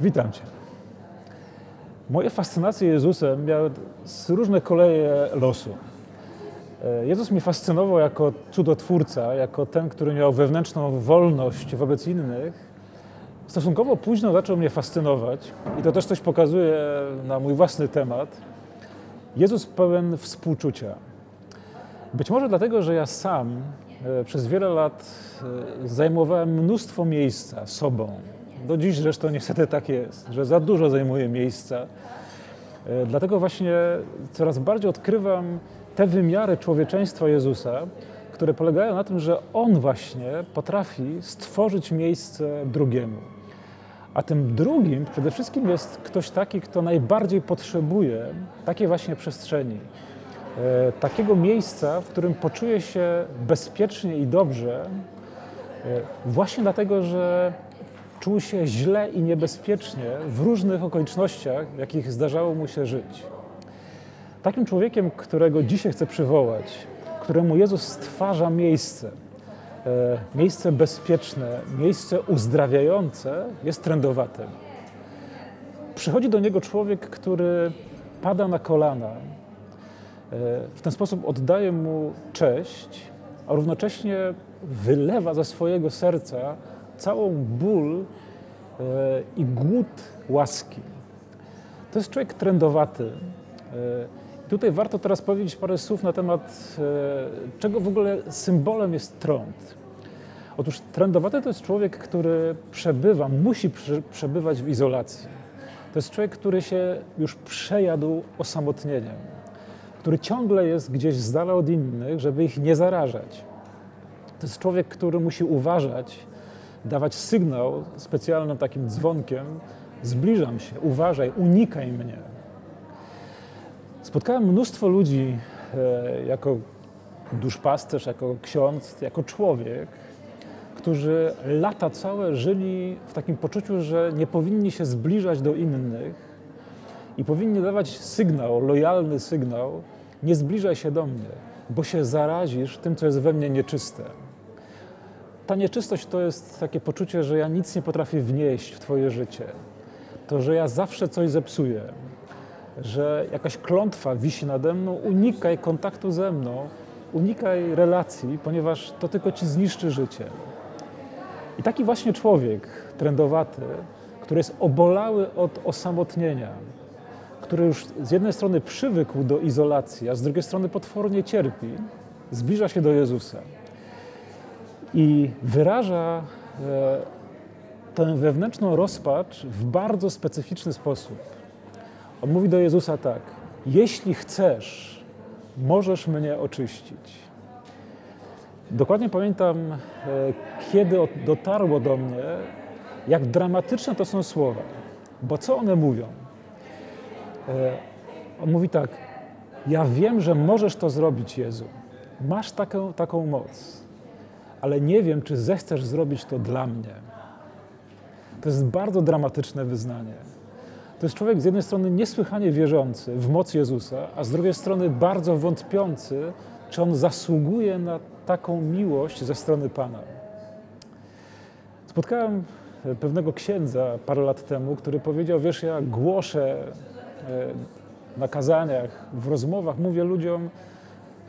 Witam Cię. Moje fascynacje Jezusem miały różne koleje losu. E, Jezus mnie fascynował jako cudotwórca, jako ten, który miał wewnętrzną wolność wobec innych. Stosunkowo późno zaczął mnie fascynować i to też coś pokazuje na mój własny temat. Jezus pełen współczucia. Być może dlatego, że ja sam e, przez wiele lat e, zajmowałem mnóstwo miejsca sobą. Do dziś zresztą niestety tak jest, że za dużo zajmuję miejsca. E, dlatego właśnie coraz bardziej odkrywam te wymiary człowieczeństwa Jezusa, które polegają na tym, że On właśnie potrafi stworzyć miejsce drugiemu. A tym drugim przede wszystkim jest ktoś taki, kto najbardziej potrzebuje takiej właśnie przestrzeni. E, takiego miejsca, w którym poczuje się bezpiecznie i dobrze, e, właśnie dlatego, że czuł się źle i niebezpiecznie w różnych okolicznościach, w jakich zdarzało mu się żyć. Takim człowiekiem, którego dzisiaj chcę przywołać, któremu Jezus stwarza miejsce, e, miejsce bezpieczne, miejsce uzdrawiające, jest trędowaty. Przychodzi do niego człowiek, który pada na kolana, e, w ten sposób oddaje mu cześć, a równocześnie wylewa ze swojego serca całą ból e, i głód łaski. To jest człowiek trendowaty. E, tutaj warto teraz powiedzieć parę słów na temat, e, czego w ogóle symbolem jest trąd. Otóż trendowaty to jest człowiek, który przebywa, musi przebywać w izolacji. To jest człowiek, który się już przejadł osamotnieniem, który ciągle jest gdzieś z dala od innych, żeby ich nie zarażać. To jest człowiek, który musi uważać, dawać sygnał specjalnym takim dzwonkiem: zbliżam się, uważaj, unikaj mnie. Spotkałem mnóstwo ludzi e, jako duszpasterz, jako ksiądz, jako człowiek, którzy lata całe żyli w takim poczuciu, że nie powinni się zbliżać do innych i powinni dawać sygnał, lojalny sygnał: nie zbliżaj się do mnie, bo się zarazisz tym, co jest we mnie nieczyste ta nieczystość to jest takie poczucie, że ja nic nie potrafię wnieść w Twoje życie. To, że ja zawsze coś zepsuję, że jakaś klątwa wisi nade mną, unikaj kontaktu ze mną, unikaj relacji, ponieważ to tylko Ci zniszczy życie. I taki właśnie człowiek trendowaty, który jest obolały od osamotnienia, który już z jednej strony przywykł do izolacji, a z drugiej strony potwornie cierpi, zbliża się do Jezusa i wyraża e, tę wewnętrzną rozpacz w bardzo specyficzny sposób. On mówi do Jezusa tak: Jeśli chcesz, możesz mnie oczyścić. Dokładnie pamiętam, e, kiedy dotarło do mnie, jak dramatyczne to są słowa. Bo co one mówią? E, on mówi tak: Ja wiem, że możesz to zrobić, Jezu. Masz taką, taką moc ale nie wiem, czy zechcesz zrobić to dla mnie. To jest bardzo dramatyczne wyznanie. To jest człowiek z jednej strony niesłychanie wierzący w moc Jezusa, a z drugiej strony bardzo wątpiący, czy on zasługuje na taką miłość ze strony Pana. Spotkałem pewnego księdza parę lat temu, który powiedział: Wiesz, ja głoszę e, na kazaniach, w rozmowach, mówię ludziom,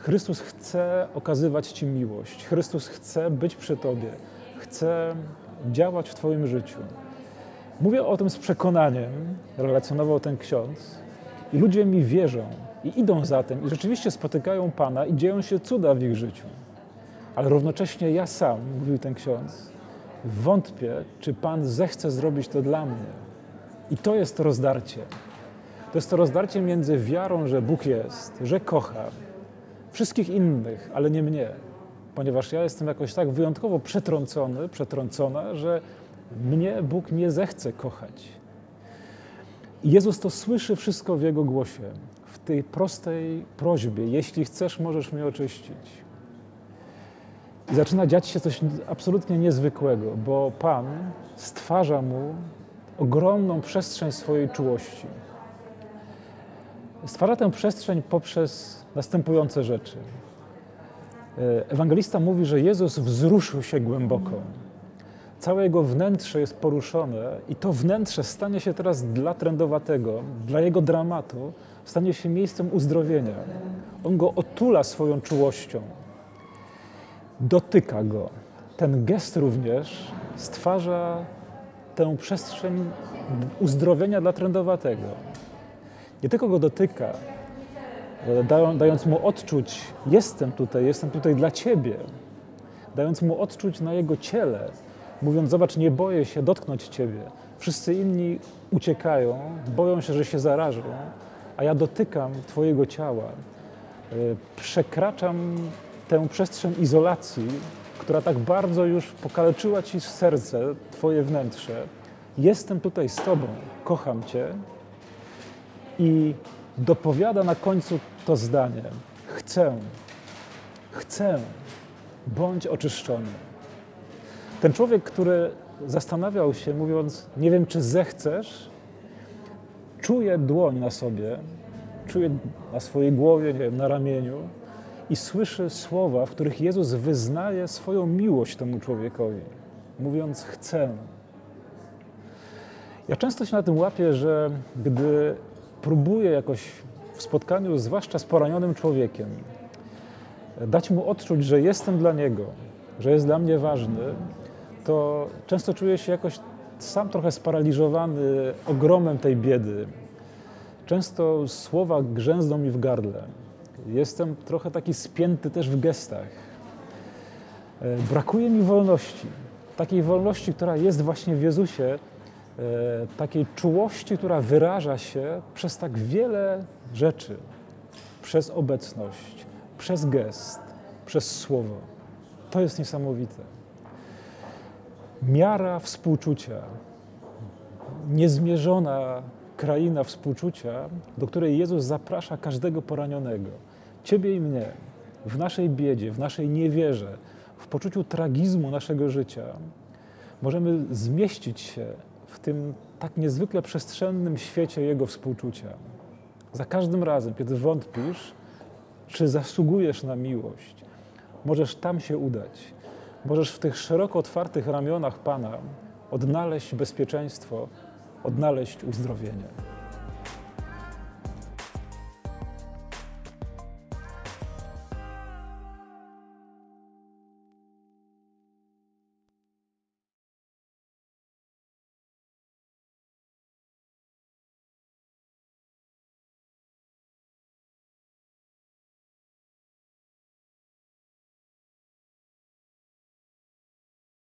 Chrystus chce okazywać Ci miłość. Chrystus chce być przy Tobie. Chce działać w Twoim życiu. Mówię o tym z przekonaniem, relacjonował ten ksiądz, i ludzie mi wierzą i idą za tym, i rzeczywiście spotykają Pana i dzieją się cuda w ich życiu. Ale równocześnie ja sam, mówił ten ksiądz, wątpię, czy Pan zechce zrobić to dla mnie. I to jest to rozdarcie. To jest to rozdarcie między wiarą, że Bóg jest, że kocha, wszystkich innych, ale nie mnie, ponieważ ja jestem jakoś tak wyjątkowo przetrącony, przetrącona, że mnie Bóg nie zechce kochać. I Jezus to słyszy wszystko w Jego głosie, w tej prostej prośbie: Jeśli chcesz, możesz mnie oczyścić. I zaczyna dziać się coś absolutnie niezwykłego, bo Pan stwarza mu ogromną przestrzeń swojej czułości. Stwarza tę przestrzeń poprzez następujące rzeczy. E, ewangelista mówi, że Jezus wzruszył się głęboko. Całe jego wnętrze jest poruszone i to wnętrze stanie się teraz dla trędowatego, dla jego dramatu, stanie się miejscem uzdrowienia. On go otula swoją czułością, dotyka go. Ten gest również stwarza tę przestrzeń uzdrowienia dla trędowatego. Nie tylko go dotyka, dając mu odczuć, jestem tutaj, jestem tutaj dla Ciebie, dając mu odczuć na jego ciele, mówiąc, zobacz, nie boję się dotknąć Ciebie. Wszyscy inni uciekają, boją się, że się zarażą, a ja dotykam Twojego ciała. E, przekraczam tę przestrzeń izolacji, która tak bardzo już pokaleczyła Ci serce, Twoje wnętrze. Jestem tutaj z Tobą, kocham Cię i dopowiada na końcu to zdanie: Chcę, chcę, bądź oczyszczony. Ten człowiek, który zastanawiał się, mówiąc, nie wiem, czy zechcesz, czuje dłoń na sobie, czuje na swojej głowie, nie wiem, na ramieniu i słyszy słowa, w których Jezus wyznaje swoją miłość temu człowiekowi, mówiąc, chcę. Ja często się na tym łapię, że gdy próbuję jakoś w spotkaniu, zwłaszcza z poranionym człowiekiem, dać mu odczuć, że jestem dla niego, że jest dla mnie ważny, to często czuję się jakoś sam trochę sparaliżowany ogromem tej biedy. Często słowa grzęzną mi w gardle. Jestem trochę taki spięty też w gestach. E, brakuje mi wolności. Takiej wolności, która jest właśnie w Jezusie, takiej czułości, która wyraża się przez tak wiele rzeczy, przez obecność, przez gest, przez słowo. To jest niesamowite. Miara współczucia, niezmierzona kraina współczucia, do której Jezus zaprasza każdego poranionego, Ciebie i mnie, w naszej biedzie, w naszej niewierze, w poczuciu tragizmu naszego życia, możemy zmieścić się w tym tak niezwykle przestrzennym świecie Jego współczucia. Za każdym razem, kiedy wątpisz, czy zasługujesz na miłość, możesz tam się udać możesz w tych szeroko otwartych ramionach Pana odnaleźć bezpieczeństwo, odnaleźć uzdrowienie.